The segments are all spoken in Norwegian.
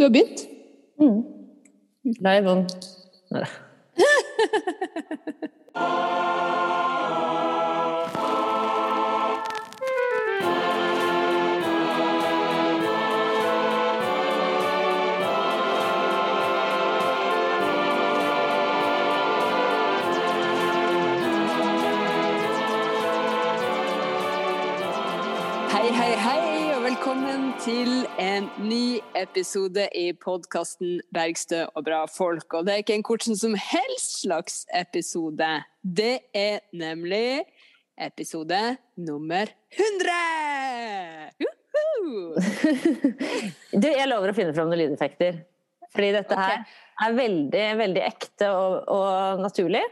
du har begynt. Mm. Live on Nei. Hei, hei, hei, og velkommen til en ny episode i podkasten Bergstø og bra folk. Og det er ikke en hvordan som helst slags episode. Det er nemlig episode nummer 100! Juhu! Du, jeg lover å finne fram noen lydeffekter. Fordi dette her er veldig, veldig ekte og, og naturlig.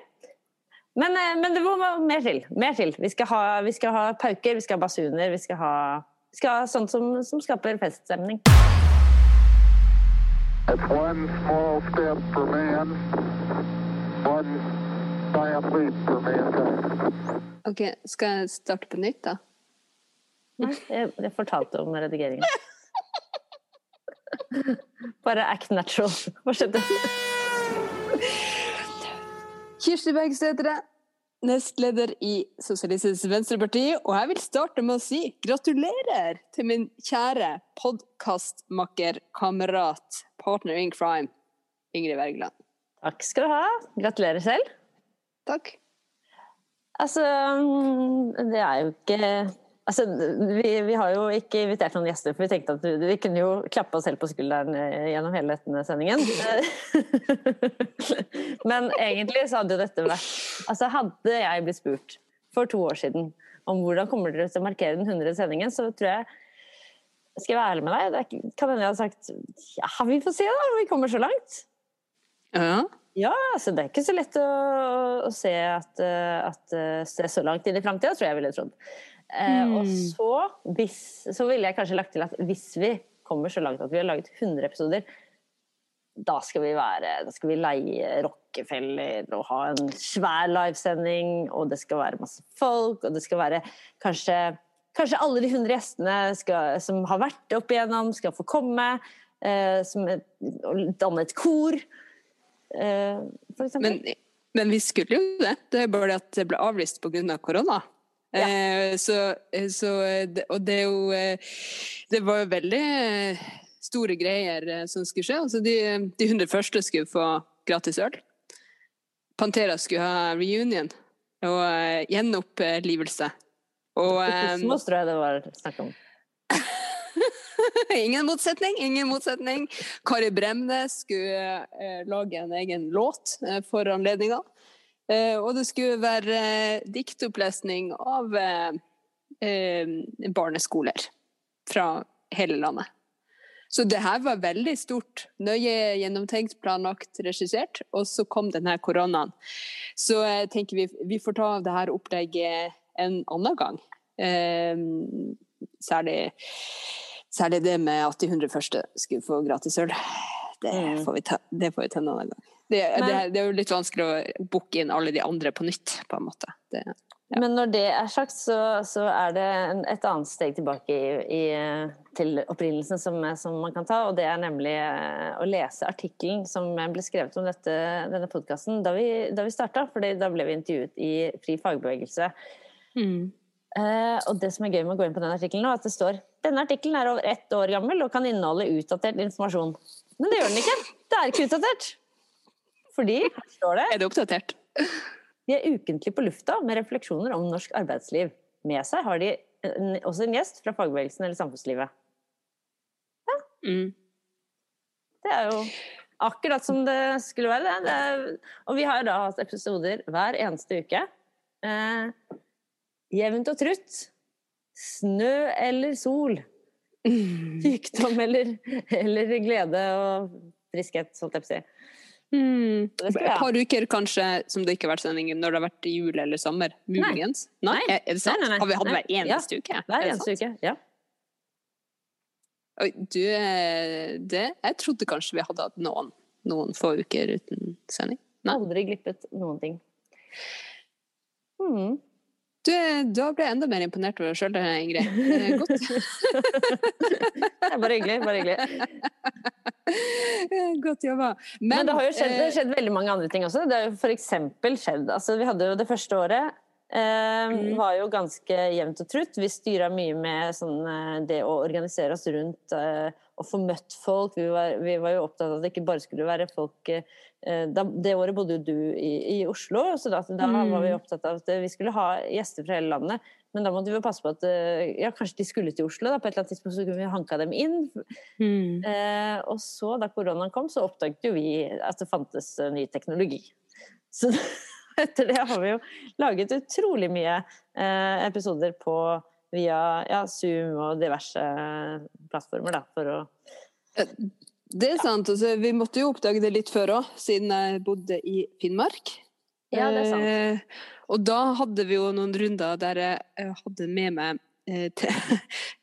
Men, eh, men det må mer til. Mer til. Vi skal, ha, vi skal ha pauker, vi skal ha basuner, vi skal ha, skal sånt som, som skaper feststemning. It's one small step for man, one giant leap for mankind. OK, skal jeg starte på nytt, da? Nei, Jeg, jeg fortalte om redigeringen. Bare act natural. Hva skjedde? Kirsti Bergstø heter jeg, nestleder i Sosialistisk Venstreparti, og jeg vil starte med å si gratulerer til min kjære podkastmakker, kamerat, partner in crime, Ingrid Wergeland. Takk skal du ha. Gratulerer selv. Takk. Altså, mm, det er jo ikke Altså, vi, vi har jo ikke invitert noen gjester, for vi tenkte at vi, vi kunne jo klappe oss selv på skulderen eh, gjennom hele denne sendingen. Men egentlig så hadde jo dette vært Altså, hadde jeg blitt spurt for to år siden om hvordan kommer dere til å markere den 100. sendingen, så tror jeg Skal jeg være ærlig med deg, det er kan hende jeg hadde sagt ja, vi får se da, om vi kommer så langt. Ja. Ja, altså det er ikke så lett å, å se at, eh, at eh, se så langt inn i framtida, tror jeg jeg ville trodd. Eh, Og så, hvis, så ville jeg kanskje lagt til at hvis vi kommer så langt at vi har laget 100 episoder, da skal vi være Da skal vi leie Rockefeller og ha en svær livesending, og det skal være masse folk, og det skal være kanskje Kanskje alle de 100 gjestene skal, som har vært opp igjennom, skal få komme. Eh, som et, danne et kor. Eh, for eksempel. Men, men vi skulle jo det. Det er bare det at det ble avlyst pga. korona. Eh, så, så det, Og det er jo eh, Det var jo veldig eh, store greier eh, som skulle skje. Altså de, de 100 første skulle få gratis øl. Pantera skulle ha reunion og uh, gjenopplivelse. Og um, tror jeg det var snakk om. ingen motsetning, ingen motsetning. Kari Bremnes skulle uh, lage en egen låt uh, for anledninga. Eh, og det skulle være eh, diktopplesning av eh, barneskoler fra hele landet. Så det her var veldig stort. Nøye gjennomtenkt, planlagt, regissert. Og så kom denne koronaen. Så jeg tenker vi, vi får ta det her opplegget en annen gang. Eh, særlig, særlig det med at de 100 første skulle få gratis øl. Det Mm. får vi ta, det får vi ta en annen gang. Det, Men- det, det er jo litt vanskelig å booke inn alle de andre på nytt, på en måte. Det, Ja. Men når det er sagt, så, så er det en, et annet steg tilbake i, i, til opprinnelsen som, som man kan ta, og det er nemlig eh, å lese artikkelen som ble skrevet om dette, denne podkasten da vi, da vi starta, for da ble vi intervjuet i Fri fagbevegelse. Eh, og det som er gøy med å gå inn på den artikkelen nå, er at det står denne artikkelen er over ett år gammel og kan inneholde utdatert informasjon. Men det gjør den ikke. Det er ikke utdatert. Fordi, står det Er det oppdatert? de er ukentlig på lufta med refleksjoner om norsk arbeidsliv. Med seg har de også en gjest fra fagbevegelsen eller samfunnslivet. Mm. Det er jo akkurat som det skulle være. Det. Det er, og vi har da hatt episoder hver eneste uke. Eh, jevnt og trutt. Snø eller sol. Sykdom eller, eller glede og friskhet, holdt jeg på å si. Mm. Et par uker kanskje som det ikke har vært sending når det har vært jul eller sommer. Muligens. Nei. Nei. Er det sant? Nei, nei. Har vi hatt hver eneste uke? Hver Er eneste uke. Ja. Oi, du, eh, det, jeg trodde kanskje vi hadde hatt noen, noen få uker uten sending. Aldri glippet noen ting. Mm. Du, da ble jeg enda mer imponert over deg sjøl, Ingrid. Godt. Det er bare hyggelig. Bare hyggelig. Godt jobba. Men, Men det har jo skjedd, det har eh, skjedd veldig mange andre ting også. Det har jo f.eks. skjedd altså Vi hadde jo det første året eh, var jo ganske jevnt og trutt. Vi styra mye med sånn, eh, det å organisere oss rundt uh, og få møtt folk. Vi var, vi var jo opptatt av at det ikke bare skulle være folk uh, da, Det året bodde jo du i, i Oslo, så da, da var vi opptatt av at vi skulle ha gjester fra hele landet. Men da måtte vi passe på at eh, ja, kanskje de skulle til Oslo. da, På et eller annet tidspunkt så kunne vi hanka dem inn. mm. Uh, og så, da koronaen kom, så oppdaget jo vi at det fantes eh, ny teknologi. Så etter det har vi jo laget utrolig mye eh, episoder på via ja, Zoom og diverse eh, plattformer, da, for å Det er sant. Altså, vi måtte jo oppdage det litt før òg, siden jeg bodde i Finnmark. Ja, det er sant. Eh, og da hadde vi jo noen runder der jeg eh, hadde med meg eh, te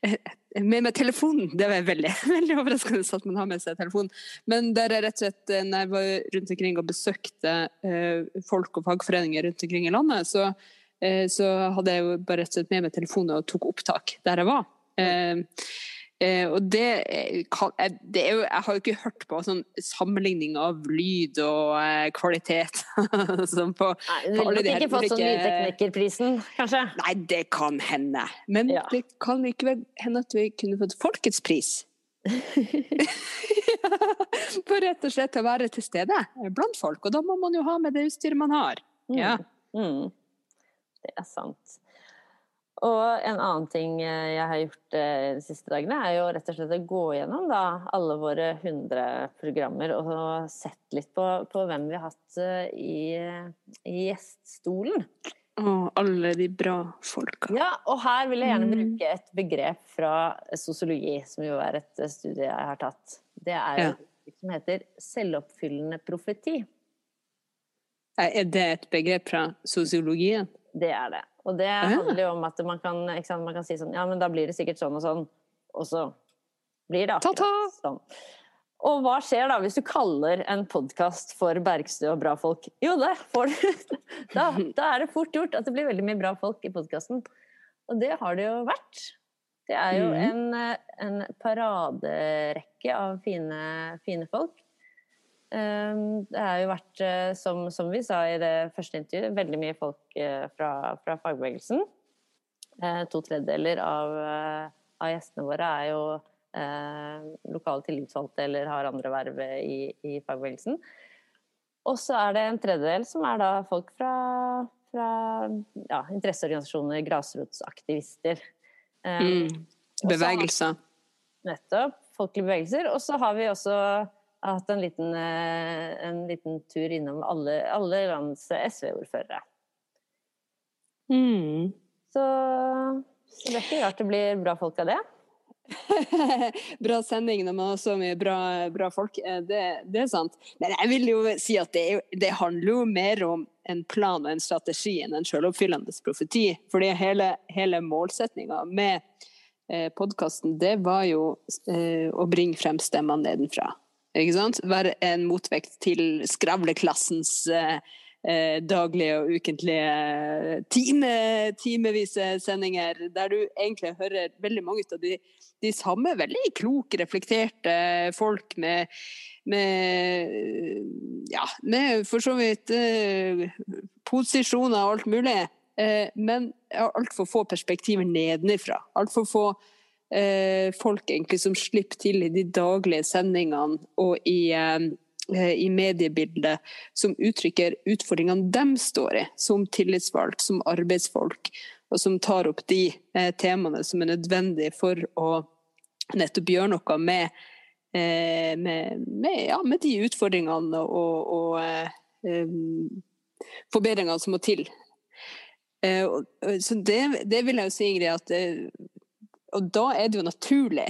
med meg telefonen. Det var veldig, veldig overraskende at man har med seg telefonen. Men der jeg rett og slett, eh, når jeg var rundt omkring og besøkte eh, folk og fagforeninger rundt omkring i landet, så, eh, så hadde jeg jo bare rett og slett med meg telefonen og tok opptak der jeg var. Eh, Eh, og det, eh, kan, eh, det jo Jeg har jo ikke hørt på sånn sammenligning av lyd og eh, kvalitet som på Nei, du ville nok ikke fått sånn lydteknikerprisen, kanskje? Nei, det kan hende. Men Ja. det kan likevel hende at vi kunne fått Folkets pris. For rett og slett å være til stede blant folk. Og da må man jo ha med det utstyret man har. Mm. Ja. Mm. Det er sant. Og en annen ting eh, jeg har gjort eh, de siste dagene, er jo rett og slett å gå gjennom da, alle våre 100 programmer og sett litt på, på hvem vi har hatt eh, i, i gjeststolen. Å, alle de bra folka. Ja, og her vil jeg gjerne Mm. bruke et begrep fra sosiologi, som jo er et studie jeg har tatt. Det er Ja. et som heter selvoppfyllende profeti. Er det et begrep fra sosiologien? Det er det. Og det handler jo om at man kan, sant, man kan si sånn Ja, men da blir det sikkert sånn og sånn. Og så blir det akkurat sånn. Og hva skjer da hvis du kaller en podkast for Bergstø og bra folk? Jo, det får du. Da, da er det fort gjort at det blir veldig mye bra folk i podkasten. Og det har det jo vært. Det er jo Mhm. en, eh, en paraderekke av fine, fine folk. Um, Det har jo vært, eh, som, som vi sa i det første intervjuet, veldig mye folk eh, fra, fra fagbevegelsen. Eh, To tredjedeler av, av gjestene våre er jo eh, lokale tillitsvalgte eller har andre verv i, i fagbevegelsen. Og så er det en tredjedel som er da folk fra, fra ja, interesseorganisasjoner, grasrotsaktivister. Eh, Mm. Bevegelser. Nettopp. Folkelige bevegelser. Og så har vi også hatt en liten, eh, en liten tur innom alle, alle lands SV-ordførere. Mm. Så, så det er ikke rart det blir bra folk av det. bra sending når man har så mye bra, bra folk. Eh, Det, det er sant. Men jeg vil jo si at det, det handler jo mer om en plan og en strategi enn en selvoppfyllende profeti. Fordi hele, hele målsetninga med eh, podkasten, det var jo eh, å bringe frem stemmene nedenfra. Ikke sant? Være en motvekt til skravleklassens eh, eh, daglige og ukentlige eh, time, timevise sendinger, der du egentlig hører veldig mange av de, de samme veldig kloke, reflekterte folk med, med ja, med for så vidt eh, posisjoner og alt mulig, eh, men altfor få perspektiver nedenifra. Altfor få eh, folk egentlig som slipper til i de daglige sendingene og i, eh, i mediebildet, som uttrykker utfordringene de står i, som tillitsvalgt, som arbeidsfolk, og som tar opp de eh, temaene som er nødvendige for å nettopp gjøre noe med, eh, med, med, ja, med de utfordringene og, og eh, forbedringene som må til. Eh, så det, det vil jeg jo si, Ingrid, at eh, Og da er det jo naturlig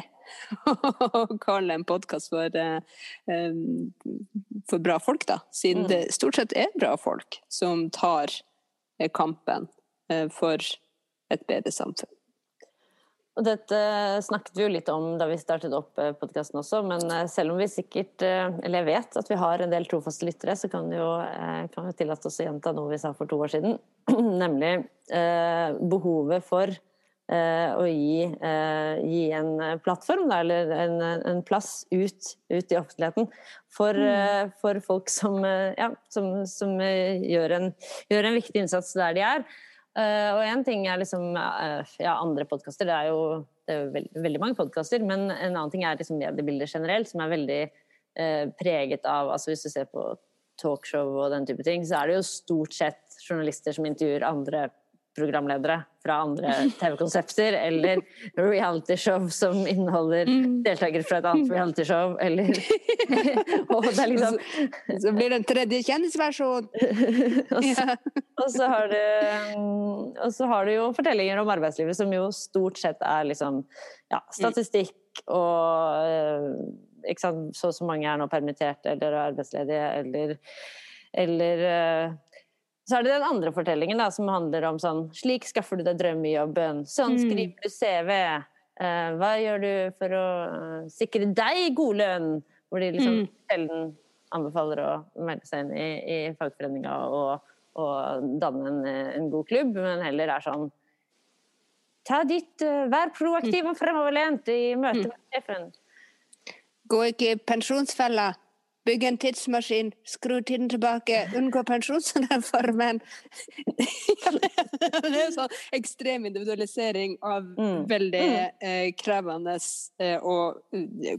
å kalle en podkast for, eh, for bra folk, da. Siden Mm. det stort sett er bra folk som tar eh, kampen eh, for et bedre samfunn. Og dette snakket vi jo litt om da vi startet opp podkasten også, men selv om vi sikkert, eller jeg vet at vi har en del trofaste lyttere, så kan vi jo, kan vi tillate oss å gjenta noe vi sa for to år siden. Nemlig eh, behovet for å gi, eh, gi en plattform, da, eller en, en plass ut, ut, i offentligheten for, mm. for folk som, ja, som, som gjør, en, gjør, en, viktig innsats der de er. og én ting er liksom ja, andre podkaster, det er jo, det er jo veld, veldig mange podkaster, men en annen ting er liksom mediebildet generelt, som er veldig preget av altså Hvis du ser på talkshow og den type ting, så er det jo stort sett journalister som intervjuer andre programledere fra andre TV-konsepter, eller realityshow som inneholder mm. deltakere fra et annet realityshow, eller Og det er liksom Så blir det en tredje kjendisversjon! og, og, så har du Og så har du jo fortellinger om arbeidslivet som jo stort sett er liksom ja, statistikk og eh, ikke sant, så og så mange er nå permittert eller arbeidsledige, eller, eller uh, så er det den andre fortellingen da, som handler om sånn Slik skaffer du deg drømmejobben. Sånn mm. skriver du CV. Uh, eh, hva gjør du for å uh, sikre deg god lønn? Hvor de liksom mm. sjelden anbefaler å melde seg inn i, i fagforeninga og, og, danne en, en, god klubb, men heller er sånn Ta ditt, uh, Vær proaktiv og fremoverlent i møte mm. med sjefen. Gå ikke i pensjonsfella. Bygg en tidsmaskin, skru tiden tilbake, unngå pensjonsreformen. det er sånn ekstrem individualisering av mm. veldig mm. eh, krevende eh, og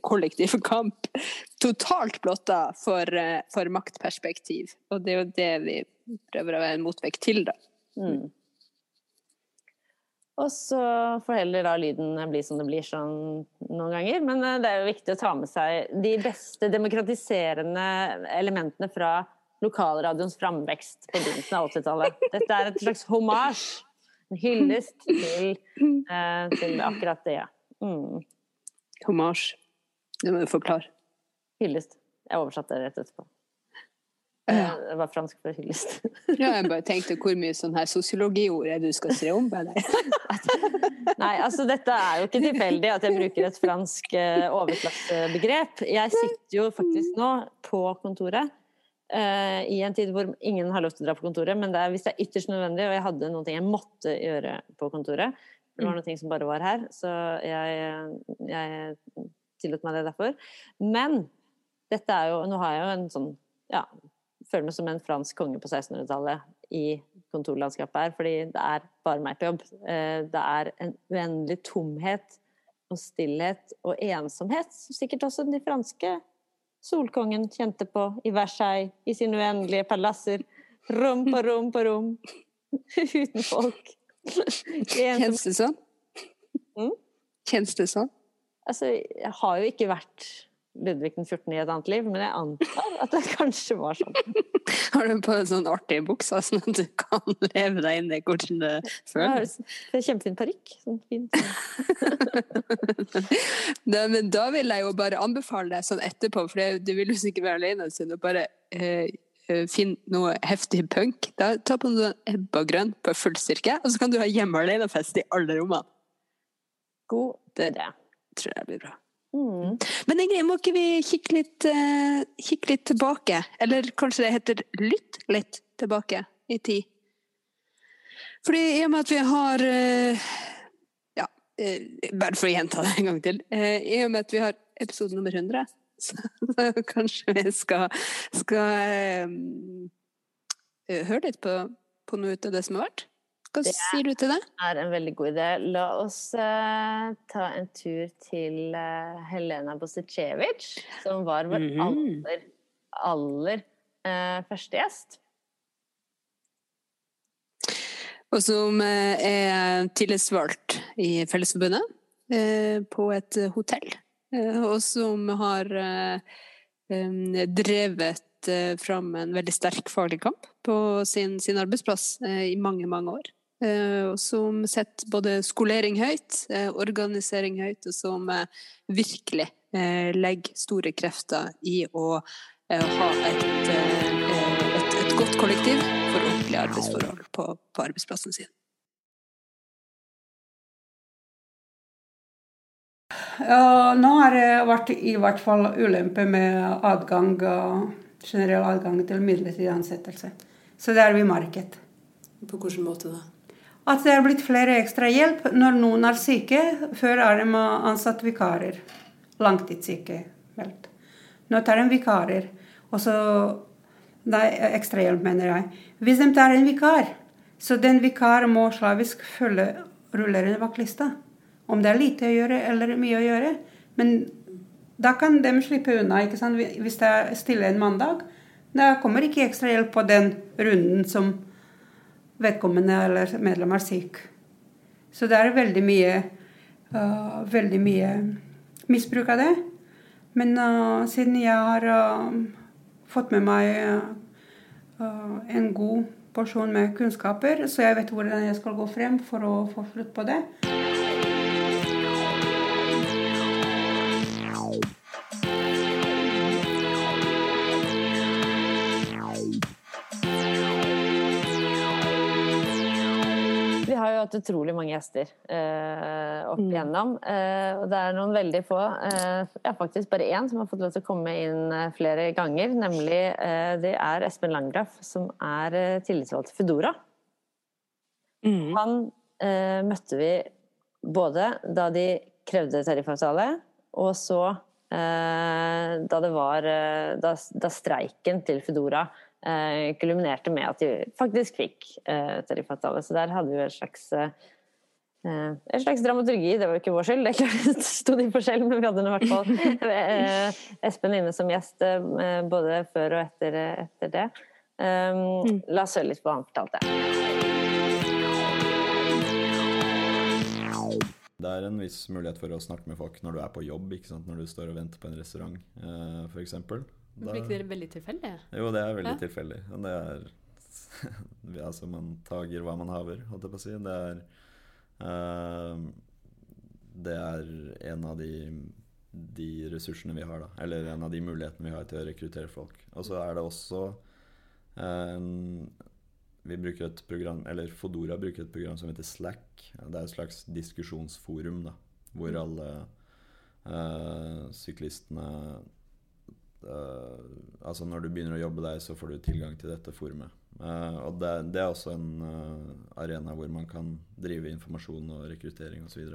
kollektiv kamp. Totalt blotta for, eh, for, maktperspektiv. Og det er jo det vi prøver å være en motvekt til, da. Mm. Og så får heller da lyden bli som det blir sånn noen ganger. Men eh, det er jo viktig å ta med seg de beste demokratiserende elementene fra lokalradioens framvekst på begynnelsen av 80-tallet. Dette er et slags homasj. En hyllest til, eh, til akkurat det. Mm. Homasj. Det må du forklare. Hyllest. Jeg oversatte det rett etterpå. Ja. Det var fransk for hyllest. ja, jeg bare tenkte hvor mye sånn her sosiologiord er du skal se om på deg? Nei, altså dette er jo ikke tilfeldig at jeg bruker et fransk uh, overklassebegrep. Jeg sitter jo faktisk nå på kontoret uh, i en tid hvor ingen har lov til å dra på kontoret, men det er, hvis det er ytterst nødvendig, og jeg hadde noe jeg måtte gjøre på kontoret, det var mm. noe som bare var her, så jeg, jeg tillot meg det derfor. Men dette er jo Nå har jeg jo en sånn ja, føler meg som en fransk konge på 1600-tallet i kontorlandskapet her, fordi det er bare meg på jobb. Eh, det er en uendelig tomhet og stillhet og ensomhet, som sikkert også de franske solkongen kjente på i Versailles, i sine uendelige palasser. Rom på rom på rom, uten folk. Kjennes det sånn? Mm? Kjennes det sånn? Altså, jeg har jo ikke vært Ludvig den 14. i et annet liv, men jeg antar at det kanskje var sånn. Har du på sånn artig bukse, sånn at du kan leve deg inn i hvordan det føles? Det er kjempefin parykk. Sånn fin. da, men da vil jeg jo bare anbefale deg sånn etterpå, for du vil jo sikkert være alene, en stund, og bare eh, eh, Finn noe heftig punk. Da, ta på noe Ebba grønn på full styrke, og så kan du ha hjemme alene-fest i alle rommene. God idé. Tror jeg blir bra. Mm. Men Ingrid, må ikke vi kikke litt, uh, kikke litt, tilbake? Eller kanskje det heter lytt litt tilbake i tid? Fordi i og med at vi har uh, Ja, uh, bare for å gjenta det en gang til. I og med at vi har episode nummer 100, så kanskje vi skal, skal høre litt på, på noe av det som har vært? Hva det sier du til det? Det er en veldig god idé. La oss uh, ta en tur til uh, Helena Bosicevic, som var vår mm -hmm. aller, aller uh, første gjest. Og som er tillitsvalgt i Fellesforbundet på et hotell. Og som har drevet fram en veldig sterk faglig kamp på sin, sin arbeidsplass i mange, mange år. Eh, som setter både skolering høyt, eh, organisering høyt, og som eh, virkelig legger store krefter i å ha et, et, et godt kollektiv for ordentlige arbeidsforhold på, på arbeidsplassen sin. Ja, nå har det vært i hvert fall ulempe med adgang, generell adgang til midlertidig ansettelse. Så det er vi merket. På hvilken måte da? At det er blitt flere ekstra hjelp når noen er syke. Før er de ansatt vikarer. Langtidssykemeldt. Nå tar de vikarer. Og så ekstra ekstrahjelp, mener jeg. Hvis de tar en vikar, så den vikar må slavisk følge rullerende vaktlista. Om det er lite å gjøre eller mye å gjøre. Men da kan de slippe unna. ikke sant? Hvis det er stille en mandag, da kommer ikke ekstra hjelp på den runden som vedkommende eller medlem er syk. Så det er veldig mye, uh, veldig mye misbruk av det. Men uh, siden jeg har uh, fått med meg en god porsjon med kunnskaper, så jeg vet hvordan jeg skal gå frem for å få slutt på det. Hatt utrolig mange gjester eh, opp mm. igjennom. Eh, og det er noen veldig få, eh, ja, faktisk bare én, som har fått lov til å komme inn eh, flere ganger. Nemlig eh, det er Espen Langgraff, som er eh, tillitsvalgt til Foodora. Mm. Han møtte vi både da de krevde tariffavtale, og så da det var da, da streiken til Foodora eh, kulminerte med at de faktisk fikk eh, tariffavtale. Så der hadde vi en slags eh, en slags dramaturgi, det var jo ikke vår skyld, det klart sto de for selv, men vi hadde i hvert fall eh, Espen inne som gjest eh, både før og etter, etter det. Um, la oss høre litt på hva han fortalte. Det er en viss mulighet for å snakke med folk når du er på jobb, ikke sant? når du står og venter på en restaurant f.eks. Da, Blir ikke dere veldig tilfeldige? Jo, det er veldig ja? tilfeldig. Det er Altså, man tager hva man haver, holdt jeg på å si. Det er uh, Det er en av de, de, ressursene vi har, da. Eller en av de mulighetene vi har til å rekruttere folk. Og så er det også uh, Vi bruker et program Eller Fodora bruker et program som heter Slack. Det er et slags diskusjonsforum, da. Hvor mm. alle uh, syklistene Altså når du begynner å jobbe der, så får du tilgang til dette forumet. Uh, og det, det, er også en uh, arena hvor man kan drive informasjon og rekruttering osv.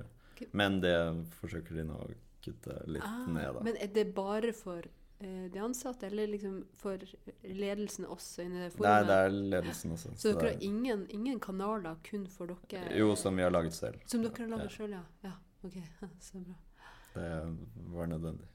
Men det forsøker de nå å kutte litt ah, ned. Da. Men er det bare for de ansatte, eller liksom for ledelsen også inni det forumet? Nei, det er ledelsen også. Så, så dere har ingen, ingen, kanaler kun for dere? Jo, som vi har laget selv. Som dere har laget ja. selv, ja. ja. Ok, så bra. Det var nødvendig.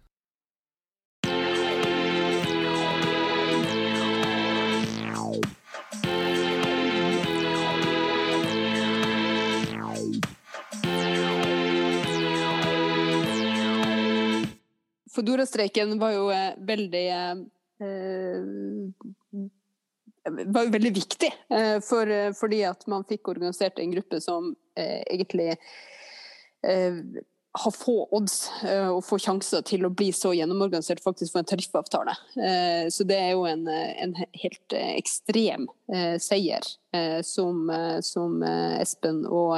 Fodora-streiken var jo eh, veldig eh, var jo veldig viktig, eh, for, fordi at man fikk organisert en gruppe som eh, egentlig eh, har få odds eh, og få sjanser til å bli så gjennomorganisert faktisk for en tariffavtale. Eh, så det er jo en, en helt ekstrem eh, seier som, som Espen og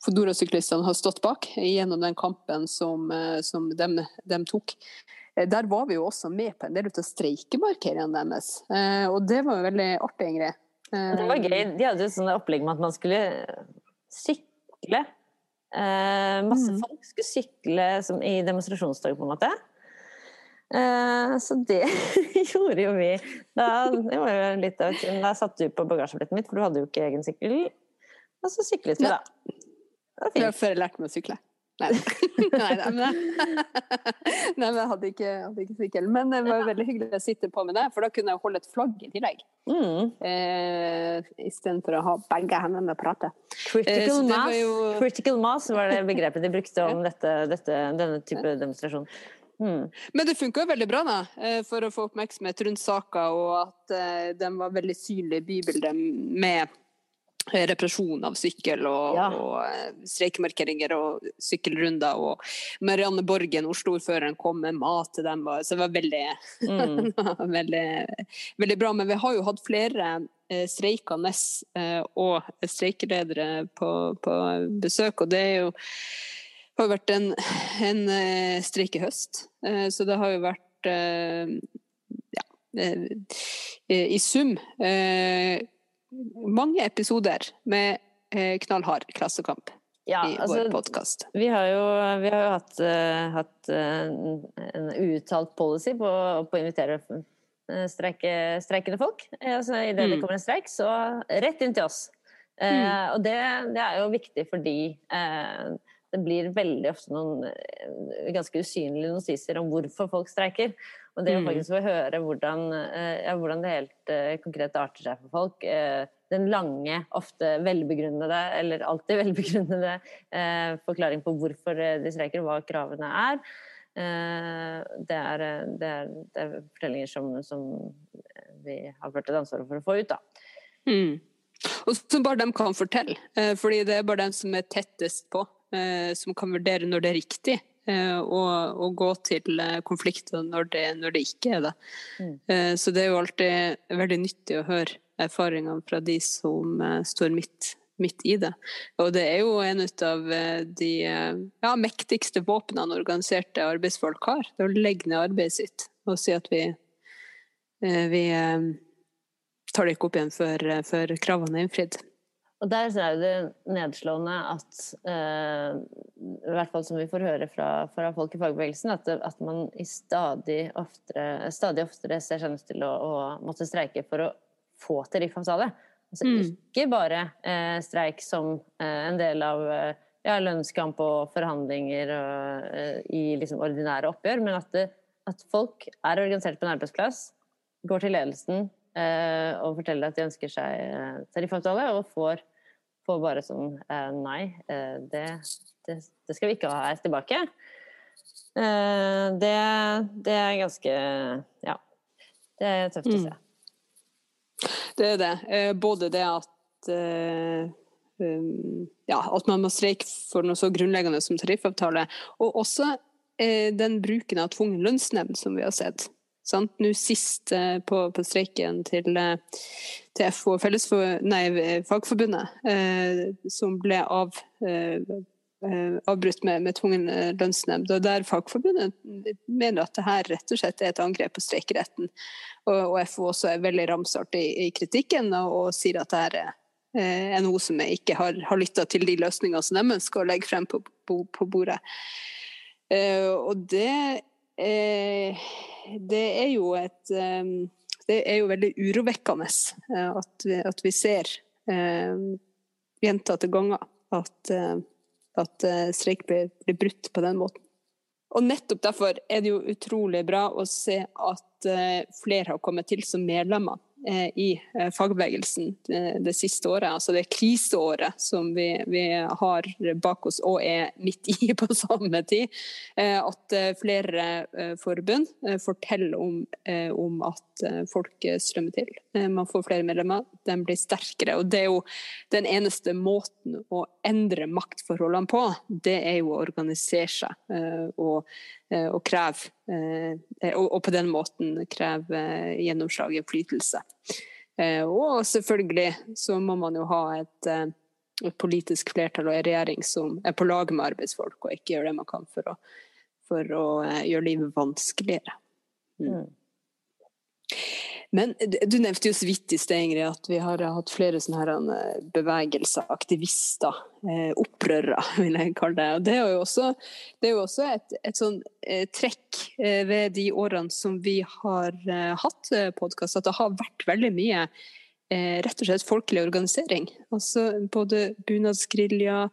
Fodora-syklistene har stått bak gjennom den kampen som, som de, de, tok. Der var vi jo også med på en del av streikemarkeringene deres, og det var jo veldig artig, Ingrid. Det var gøy. De hadde et sånne opplegg med at man skulle sykle Eh, masse mm. folk skulle sykle som, i demonstrasjonstog, på en måte. Eh, så det gjorde jo vi. Da, det var jo litt av, da satt du på bagasjebilletten mitt, for du hadde jo ikke egen sykkel. Og så syklet vi, da. Det var før jeg lærte meg å sykle. Nei, da. nei, men, jeg hadde ikke, hadde ikke sykkel. Men det var veldig hyggelig å sitte på med det, for da kunne jeg holde et flagg i tillegg. Mm. Eh, Istedenfor å ha begge hendene og prate. Critical, eh, mass. Jo... Critical mass var det begrepet de brukte om dette, dette, denne type demonstrasjon. Mm. Men det funka veldig bra da, eh, for å få oppmerksomhet rundt saka, og at de den var veldig synlig i bybildet med Eh, represjon av sykkel og, ja. og eh, streikemarkeringer og sykkelrunder. Og Marianne Borgen, Oslo-ordføreren, kom med mat til dem. Så det var veldig, mm. veldig, veldig, bra. Men vi har jo hatt flere eh, streikende og streikeledere på, på, besøk, og det er jo, har jo vært en, en streikehøst. Så det har jo vært ja, i sum mange episoder med eh, knallhard klassekamp Ja, i altså, vår podkast. vi vi har jo hatt, uh, hatt uh, en uuttalt policy på, på å invitere streike, streikende folk. Altså, Idet det Mm. kommer en streik, så rett inn til oss. Mm. Og det, det er jo viktig fordi det blir veldig ofte noen eh, ganske usynlige notiser om hvorfor folk streiker. Og det å Mm. faktisk få høre hvordan, eh, ja, hvordan det helt eh, konkret arter seg for folk. Den lange, ofte velbegrunnede, eller alltid velbegrunnede forklaring på hvorfor de streiker, og hva kravene er. Det, er det, er, det er fortellinger som, som vi har ført et ansvar for å få ut, da. Mm. Og som bare de kan fortelle, fordi det er bare dem som er tettest på, som kan vurdere når det er riktig. eh, Og, og gå til eh, konflikter når det, når det ikke er det. Mm. Eh, Så det er jo alltid veldig nyttig å høre erfaringene fra de som eh, står midt, midt i det. Og det er jo en av eh, de eh, ja, mektigste våpnene organiserte arbeidsfolk har. Det er å legge ned arbeidet sitt og si at vi, eh, vi eh, tar det ikke opp igjen før, eh, før kravene er innfridd. Og der er det nedslående at, eh, i hvert fall som vi får høre fra, fra folk i fagbevegelsen, at, det- at man i stadig oftere, stadig oftere ser seg nødt til å, å måtte streike for å få tariffavtale. Altså Mm. ikke bare eh, streik som eh, en del av eh, ja, lønnskamp og forhandlinger og, eh, i liksom ordinære oppgjør, men at, det, at folk er organisert på en arbeidsplass, går til ledelsen og forteller at de ønsker seg eh, tariffavtale, og får, får bare sånn eh, Nei, eh, det, det, det skal vi ikke ha her tilbake. Eh, det, det er ganske Ja. Det er tøft å Mm. se. Det er det. Eh, Både det at eh, um, ja, at man må streike for noe så grunnleggende som tariffavtale, og også eh, den bruken av tvungen lønnsnemnd som vi har sett. Sant? Nå sist eh, på, på streiken til, eh, til FO, Fellesfor, nei, Fagforbundet, eh, som ble av, eh, eh, avbrutt med, med tvungen lønnsnemnd, og der Fagforbundet mener at det her rett og slett er et angrep på streikeretten. Og, og FO også er veldig ramsalt i, i kritikken og, og sier at det her er, noe som jeg ikke har, har lytta til de løsningene som de ønsker å legge frem på, på, på bordet. Og det det er jo et eh, Det er jo veldig urovekkende eh, at, vi, at vi ser eh, gjentatte ganger at, eh, at eh, streik blir, blir brutt på den måten. Og nettopp derfor er det jo utrolig bra å se at eh, flere har kommet til som medlemmer eh, i eh, fagbevegelsen eh, det siste året. Altså det kriseåret som vi, vi har bak oss og er midt i på samme tid. Eh, at eh, flere eh, forbund eh, forteller om, eh, om at eh, folk eh, strømmer til. Eh, man får flere medlemmer, de blir sterkere. Og det er jo den eneste måten å endre maktforholdene på, det er jo å organisere seg eh, og, eh, og kreve eh, og, og på den måten kreve gjennomslag og innflytelse. Og selvfølgelig så må man jo ha et, et politisk flertall og en regjering som er på lag med arbeidsfolk, og ikke gjør det man kan for å, for å gjøre livet vanskeligere. Mm. Men du nevnte jo så vidt i sted, Ingrid, at vi har hatt flere sånne her, eh, bevegelser, aktivister, eh, opprørere, vil jeg kalle det. Og det er jo også, er jo også et, et sånn eh, trekk ved de årene som vi har hatt podkast, at det har vært veldig mye rett og slett folkelig organisering. Altså både bunadsgerilja,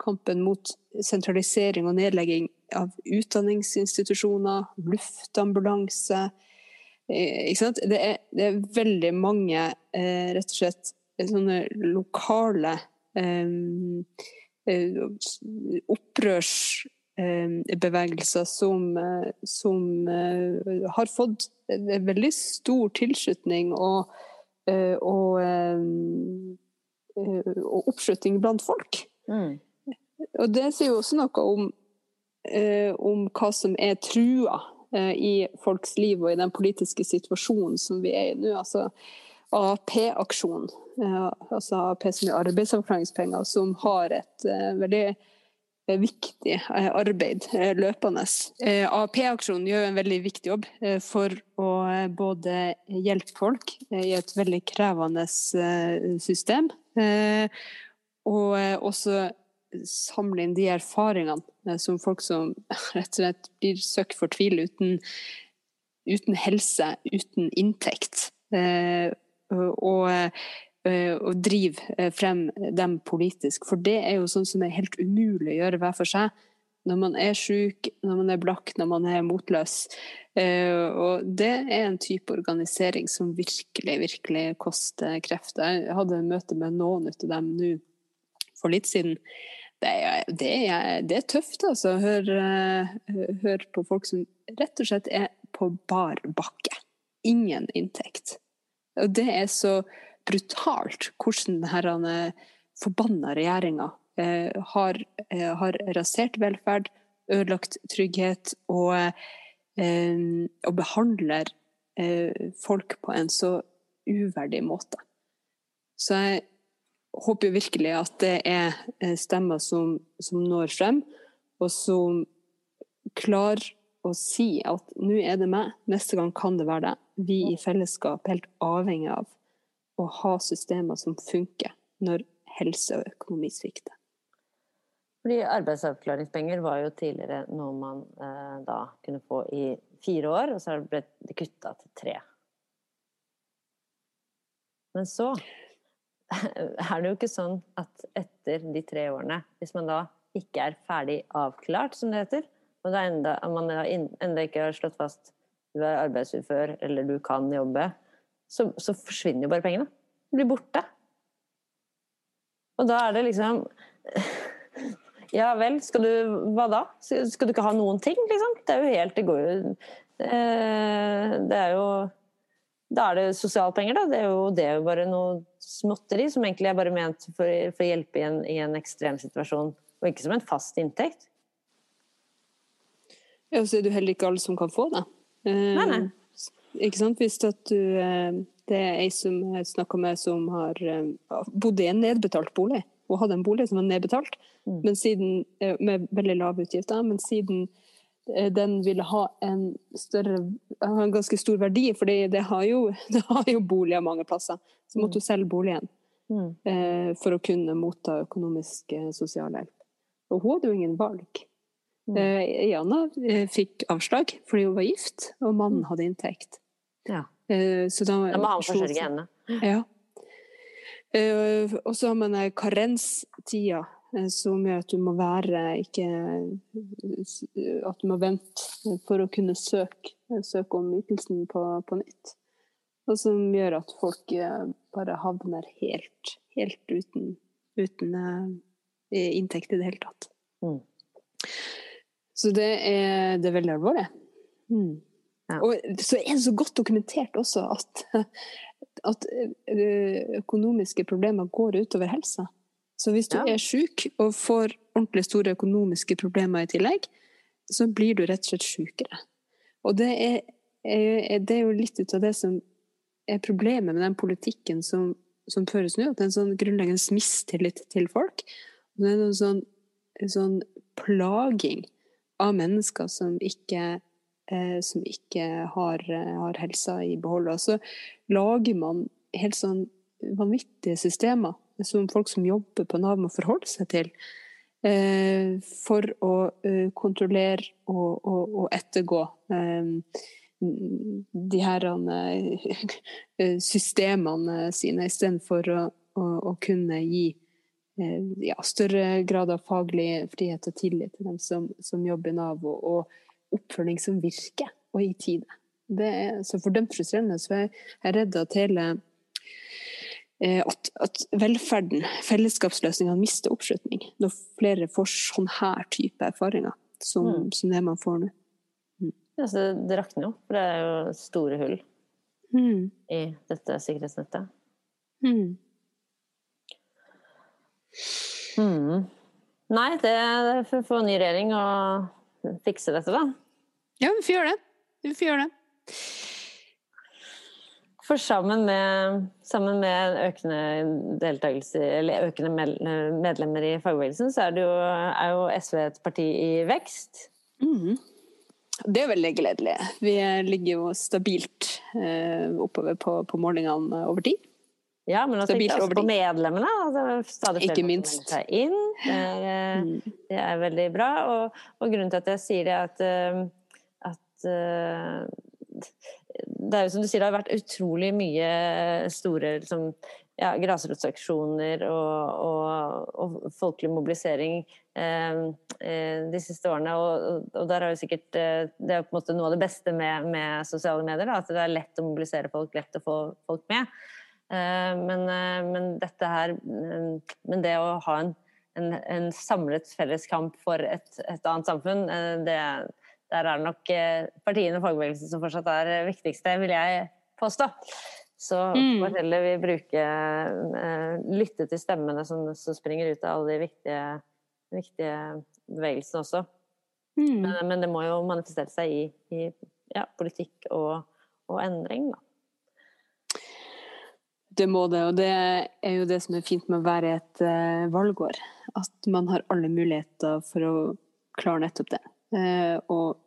kampen mot sentralisering og nedlegging av utdanningsinstitusjoner, luftambulanse. Eh, ikke sant? Det, er, det er veldig mange eh, rett og slett sånne lokale eh, eh, opprørsbevegelser som, eh, som eh, har fått veldig stor tilslutning og, eh, og, eh, eh, og oppslutning blant folk. Mm. Og det sier jo også noe om, eh, om hva som er trua eh, i folks liv og i den politiske situasjonen som vi er i nå. Altså AAP-aksjonen, eh, altså AAP som er arbeidsavklaringspenger, som har et eh, veldig eh, viktig eh, arbeid eh, løpende. Eh, AAP-aksjonen gjør en veldig viktig jobb eh, for å eh, både hjelpe folk eh, i et veldig krevende eh, system, eh, og eh, også samle inn de erfaringene eh, som folk som rett og slett blir søkk fortvilet uten, uten helse, uten inntekt. Eh, og, eh, og drive eh, frem dem politisk. For det er jo sånn som er helt umulig å gjøre hver for seg. Når man er syk, når man er blakk, når man er motløs. Og det er en type organisering som virkelig, virkelig koster krefter. Jeg hadde møte med noen av dem nå for litt siden. Det er, det er, det er tøft, altså. Hør, eh, hør på folk som rett og slett er på bar bakke. Ingen inntekt. Og det er så brutalt hvordan denne forbanna regjeringa eh, har, eh, har rasert velferd, ødelagt trygghet og, og behandler eh, folk på en så uverdig måte. Så jeg håper jo virkelig at det er eh, stemmer som, som når frem, og som klarer å si at nå er det meg, neste gang kan det være deg. Vi i fellesskap er helt avhengig av å ha systemer som funker når helse og økonomi svikter. Fordi arbeidsavklaringspenger var jo tidligere noe man eh, da kunne få i fire år, og så har det kutta til tre. Men så er det jo ikke sånn at etter de tre årene, hvis man da ikke er ferdig avklart, som det heter, og er enda, man enda ikke har slått fast du er arbeidsufør eller du kan jobbe, så, så forsvinner jo bare pengene. De blir borte. Og da er det liksom Ja vel, skal du Hva da? Skal du ikke ha noen ting, liksom? Det er jo helt Det går jo Det er jo Da er det sosialpenger, da. Det er jo, det er jo bare noe småtteri som egentlig er bare ment for, for å hjelpe i en, i en ekstrem situasjon, og ikke som en fast inntekt. Ja, så er det jo heller ikke alle som kan få det. Nei, nei. Ikke sant? Hvis at du eh, Det er ei som jeg snakka med som har eh, bodd i en nedbetalt bolig, og hadde en bolig som var nedbetalt, Mm. men siden, eh, med veldig lave utgifter. Men siden eh, den ville ha en større en ganske stor verdi, for det har jo, det har jo boliger mange plasser, så måtte hun selge boligen Mm. eh, for å kunne motta økonomisk eh, sosialhjelp. Og hun hadde jo ingen valg. Mm. Eh, Jana eh, fikk avslag fordi hun var gift, og mannen hadde inntekt. Ja. Eh, så da, Da må han forsørge henne. Ja. Eh, og så har man eh, karenstida, eh, som gjør at du må være ikke At du må vente for å kunne søke, søke om ytelsen på, på nytt. Og som gjør at folk eh, bare havner helt, helt uten, uten eh, inntekt i det hele tatt. Mm. Så det er, det er veldig alvorlig. Mm. Ja. Og så er det så godt dokumentert også at, at økonomiske problemer går utover helsa. Så hvis du Ja. er syk og får ordentlig store økonomiske problemer i tillegg, så blir du rett og slett sykere. Og det er, er, det er jo litt ut av det som er problemet med den politikken som, som føres nå. At det er en sånn grunnleggende mistillit til folk. Og det er en sånn, en sånn plaging av mennesker som ikke, eh, som ikke har, har helsa i behold. Og så lager man helt sånn vanvittige systemer som folk som jobber på Nav må forholde seg til. Eh, for å eh, kontrollere og, og, og ettergå eh, de her systemene sine, istedenfor å, å, å kunne gi ja, større grad av faglig frihet og tillit til dem som, som jobber i Nav, og, oppfølging som virker, og i tide. Det er så fordømt frustrerende. Så jeg redd at hele at, at velferden, fellesskapsløsningene, mister oppslutning når flere får sånn her type erfaringer som, Mm. som det man får nå. Ja, så det rakner jo, for det er jo store hull Mm. i dette sikkerhetsnettet. Mm. Mm. Nei, det er for å få ny regjering og fikse dette, da. Ja, vi får gjøre det. Vi får gjøre det. For sammen med sammen med økende eller økende medlemmer i fagbevegelsen, så er, det jo, er jo SV et parti i vekst. Mm. Det er veldig gledelig. Vi ligger jo stabilt eh, oppover på, på målingene over tid. Ja, men også, Stabilt også på medlemmene. Altså, stadig flere Ikke minst. seg inn. Det er, Mm. det er veldig bra. Og, og grunnen til at jeg sier det, er at, eh, at eh, Det er jo som du sier, det har vært utrolig mye store liksom, ja, grasrotsaksjoner og, og, og folkelig mobilisering eh, eh, de siste årene. Og, og- der er jo sikkert eh, Det er på en måte noe av det beste med, med sosiale medier. Da, at det er lett å mobilisere folk, lett å få folk med. Eh, Men, eh, men dette her eh, Men det å ha en, en, en samlet felles kamp for et, et annet samfunn, eh, det, der er det nok eh, partiene og fagbevegelsen som fortsatt er viktigste, vil jeg påstå. Så Mm. får heller vi bruke eh, Lytte til stemmene som, som springer ut av alle de viktige, viktige bevegelsene også. Mm. Men, men det må jo manifestere seg i, i ja, politikk og, og endring, da. Det må det, og det er jo det som er fint med å være et uh, valgår. At man har alle muligheter for å klare nettopp det. Eh, og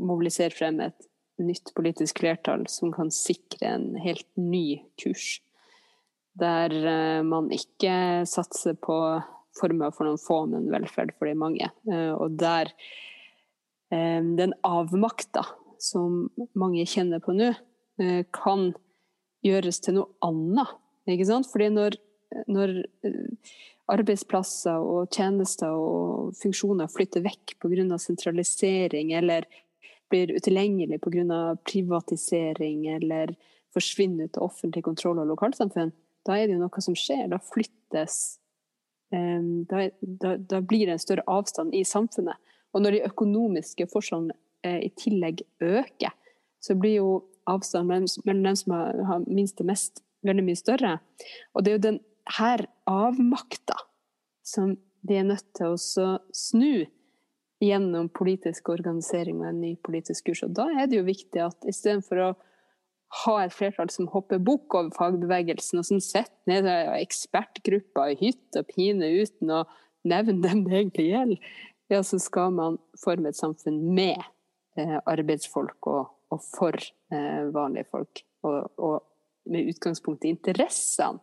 mobilisere frem et nytt politisk flertall som kan sikre en helt ny kurs. Der eh, man ikke satser på former for noen få, men velferd for de mange. Eh, og der den avmakta som mange kjenner på nå, kan gjøres til noe annet. Ikke sant? Fordi når, når arbeidsplasser og tjenester og funksjoner flytter vekk pga. sentralisering, eller blir utilgjengelig pga. privatisering, eller forsvinner ut av offentlig kontroll og lokalsamfunn, da er det jo noe som skjer. Da flyttes eh, da, da, da blir det en større avstand i samfunnet. Og når de økonomiske forskjellene eh, i tillegg øker, så blir jo avstanden mellom, dem som har, har minst og mest, veldig mye større. Og det er jo den her avmakta som de er nødt til å snu gjennom politisk organisering og en ny politisk kurs. Og da er det jo viktig at istedenfor å ha et flertall som hopper bukk over fagbevegelsen, og som sitter ned i ekspertgrupper i hytt og pine uten å nevne dem det egentlig gjelder, ja, så skal man forme et samfunn med eh, arbeidsfolk og, og for eh, vanlige folk. Og, og med utgangspunkt i interessene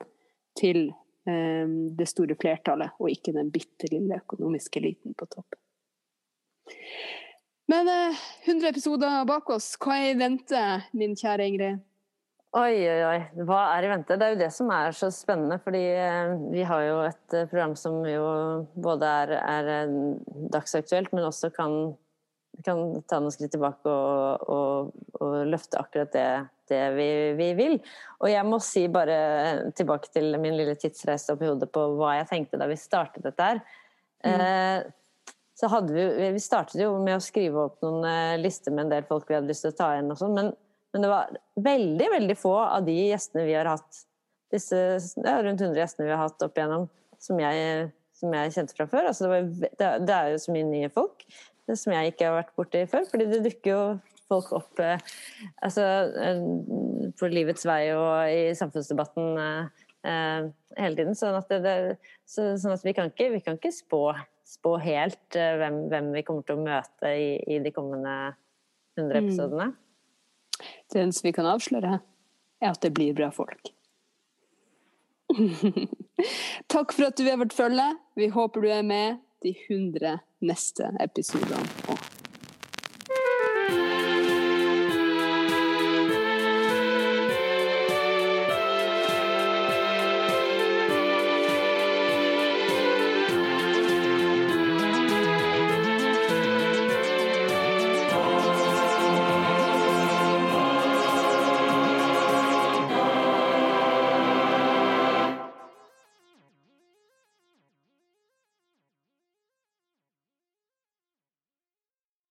til eh, det store flertallet, og ikke den bitte lille økonomiske eliten på topp. Men eh, 100 episoder bak oss, hva er i vente, min kjære Ingrid? Oi, oi, oi. Hva er i vente? Det er jo det som er så spennende. Fordi eh, vi har jo et eh, program som jo både er, er eh, dagsaktuelt, men også kan, kan ta noen skritt tilbake og, og, og løfte akkurat det, det vi, vi vil. Og jeg må si bare tilbake til min lille tidsreise opp i hodet på hva jeg tenkte da vi startet dette her. Eh, så hadde vi, vi startet jo med å skrive opp noen eh, lister med en del folk vi hadde lyst til å ta igjen og sånn, men men det var veldig veldig få av de gjestene vi har hatt, disse ja, rundt 100 gjestene vi har hatt opp igjennom, som jeg, som jeg kjente fra før. Altså det, var, det, er jo så mye nye folk som jeg ikke har vært borti før. fordi det dukker jo folk opp eh, altså, eh, på livets vei og i samfunnsdebatten eh, eh, hele tiden. Sånn at, det, det, så, sånn at vi kan ikke, vi kan ikke spå, spå helt eh, hvem, hvem vi kommer til å møte i, i de kommende 100 Mm. episodene. Det eneste vi kan avsløre, er at det blir bra folk. Takk for at du er vårt følge. Vi håper du er med de 100 neste episodene òg.